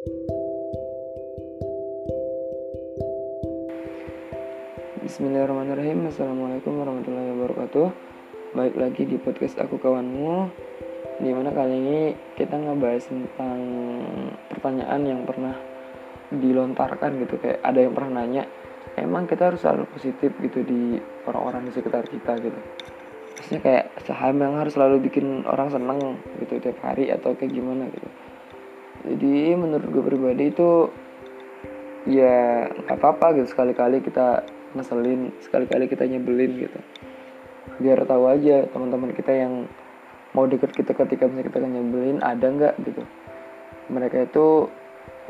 Bismillahirrahmanirrahim. Assalamualaikum warahmatullahi wabarakatuh. Baik lagi di podcast aku kawanmu Di mana kali ini kita ngebahas tentang pertanyaan yang pernah dilontarkan gitu. Kayak ada yang pernah nanya Emang kita harus selalu positif gitu di orang-orang di sekitar kita? Gitu. Maksudnya kayak saham yang harus selalu bikin orang seneng gitu tiap hari atau kayak gimana gitu Jadi menurut gue pribadi itu ya nggak apa-apa gitu. Sekali-kali kita ngeselin sekali-kali kita nyebelin gitu. Biar tahu aja teman-teman kita yang mau deket kita ketika misalnya kita nyebelin ada nggak gitu. Mereka itu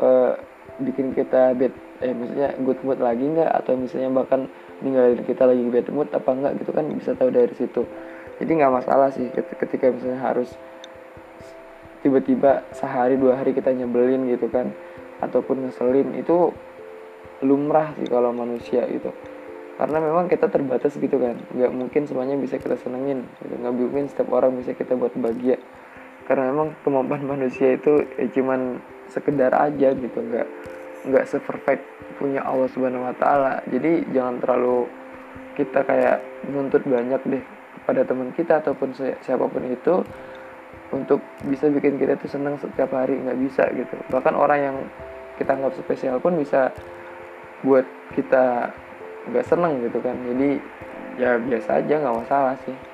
uh, bikin kita bad eh misalnya good mood lagi nggak? Atau misalnya bahkan ninggalin kita lagi bad mood apa enggak gitu kan bisa tahu dari situ. Jadi nggak masalah sih ketika misalnya harus tiba-tiba sehari dua hari kita nyebelin gitu kan ataupun ngeselin itu lumrah sih kalau manusia gitu karena memang kita terbatas gitu kan nggak mungkin semuanya bisa kita senengin gitu. nggak mungkin setiap orang bisa kita buat bahagia karena memang kemampuan manusia itu ya cuman sekedar aja gitu nggak nggak seperfect punya Allah Subhanahu Wa Taala jadi jangan terlalu kita kayak nuntut banyak deh pada teman kita ataupun siapa pun itu untuk bisa bikin kita tuh senang setiap hari nggak bisa gitu. Bahkan orang yang kita anggap spesial pun bisa buat kita nggak seneng gitu kan. Jadi ya biasa aja nggak masalah sih